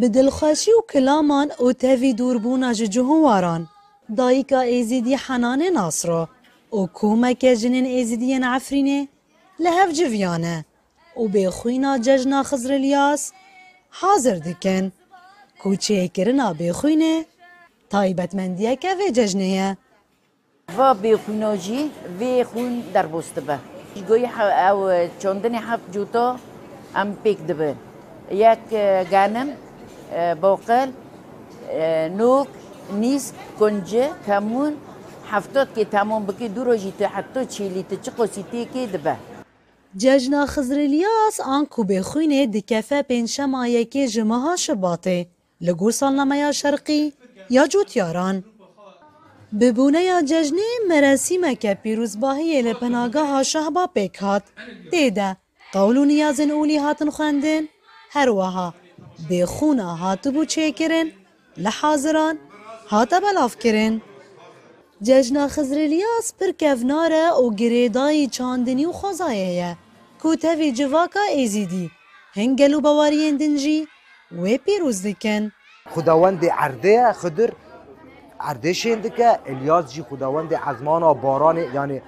به دلخواشی و کلامان او تفی دور بونا جهواران دایکا ایزیدی حنان ناصرو او کومک جنین ایزیدی عفرینه لهف جویانه او به خوینا ججنا خزر حاضر دیکن کوچه کرنا به خوینه تایبت که ججنه یه و به جی وی خون در بسته به او چوندن هفت جوتا دبه یک گانم باقل نوک نیست کنجه کمون هفتاد که تمام بکی دو روزی تا حتی چیلی تا چه قصیتی که دبه ججنا خزرلیاس آن کوبه خوینه دکفه پینشما یکی جمعه شباته لگور سالنامه شرقی یا جوتیاران ببونه یا ججنه مراسیم که پیروزباهی لپناگاه شه با پیک هات دیده قول و نیازن اولی هاتن خواندن هر وها بخونا هاتبو چه کرن لحاضران هاته بلاف کرن ججنا خزرلیاس پر کفناره او گریدای چاندنی و خوزایه یه کوتوی جواکا ایزیدی هنگلو باوارین دنجی و پیروز دکن خداوند عرده خدر عرده شندکه الیاس جی خداوند عزمان و باران یعنی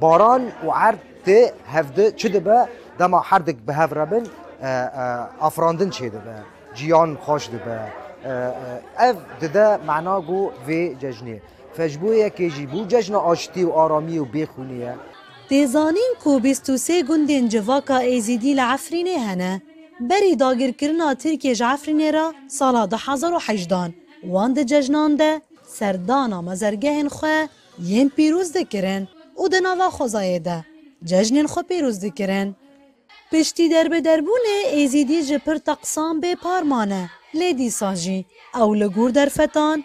باران و عرد هفده چه دبه دما حردک به هفربن افراندن ده به جیان خوش ده به اف ده معنا گو وی ججنه فجبویه که جی بو ججن آشتی و آرامی و بیخونیه تیزانین کو 23 گندین جواکا ایزیدی لعفرینه هنه بری داگیرکرنا ترکیه جعفرینه را سالا 2018 وان ده ججنان ده سردانا مزرگهن خواه یم پیروز کرن او ده نوا خوزایه ده ججنین خو پیروز کرن Piştî derbedarbûnê êzîdî ji pir teqsan bê parman e lê dîsa jî ew li gûr derfetan,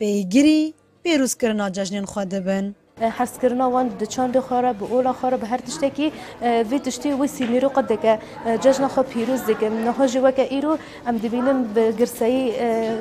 pêgirî, pêrûzkirina cejnên xwe dibin. حفظ کردن وان دچان دخاره به اول آخره به هر تشته کی وی تشته وی سیمی رو قد که جشن خو پیروز دیگه نه جوا که ایرو ام دبینم به گرسایی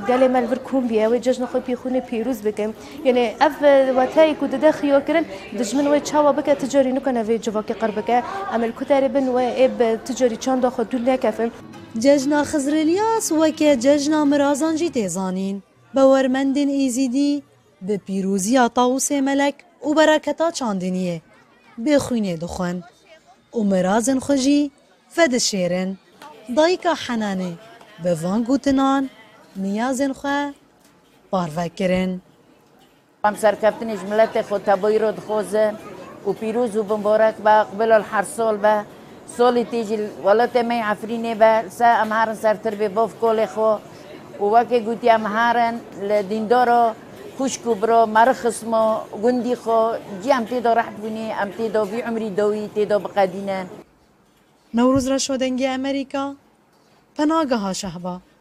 گله مال ور کم بیه و جشن خو پیخونه پیروز بکم یعنی اف واتای کود ده خیا کردن دجمن و چاوا بک تجاری نکنه وی جوا که قرب که عمل کتاری بن و اب تجاری چند دخو دل نکفم جشن خزرلیاس و که جشن مرازان جی تیزانین باورمندین ایزیدی به پیروزی طاووس ملک و برکتا چاندنیه بخوینه دخون و مرازن خوشی فد شیرن دایکا حنانه به وان گوتنان نیازن خواه پاروه هم سرکفتنش ملت خود تبایی رو دخوزه و پیروز و بمبارک به قبل هر سال به سال تیجی ولات می عفرینه به سه امهارن سرتر به باف کل خو و وکه گوتی امهارن لدیندارو کوشکو برا مرخص ما گندی خو جی هم تیدا رحت بونه هم تیدا وی عمری داوی تیدا بقدینه نوروز را شدنگی امریکا پناگه ها شهبا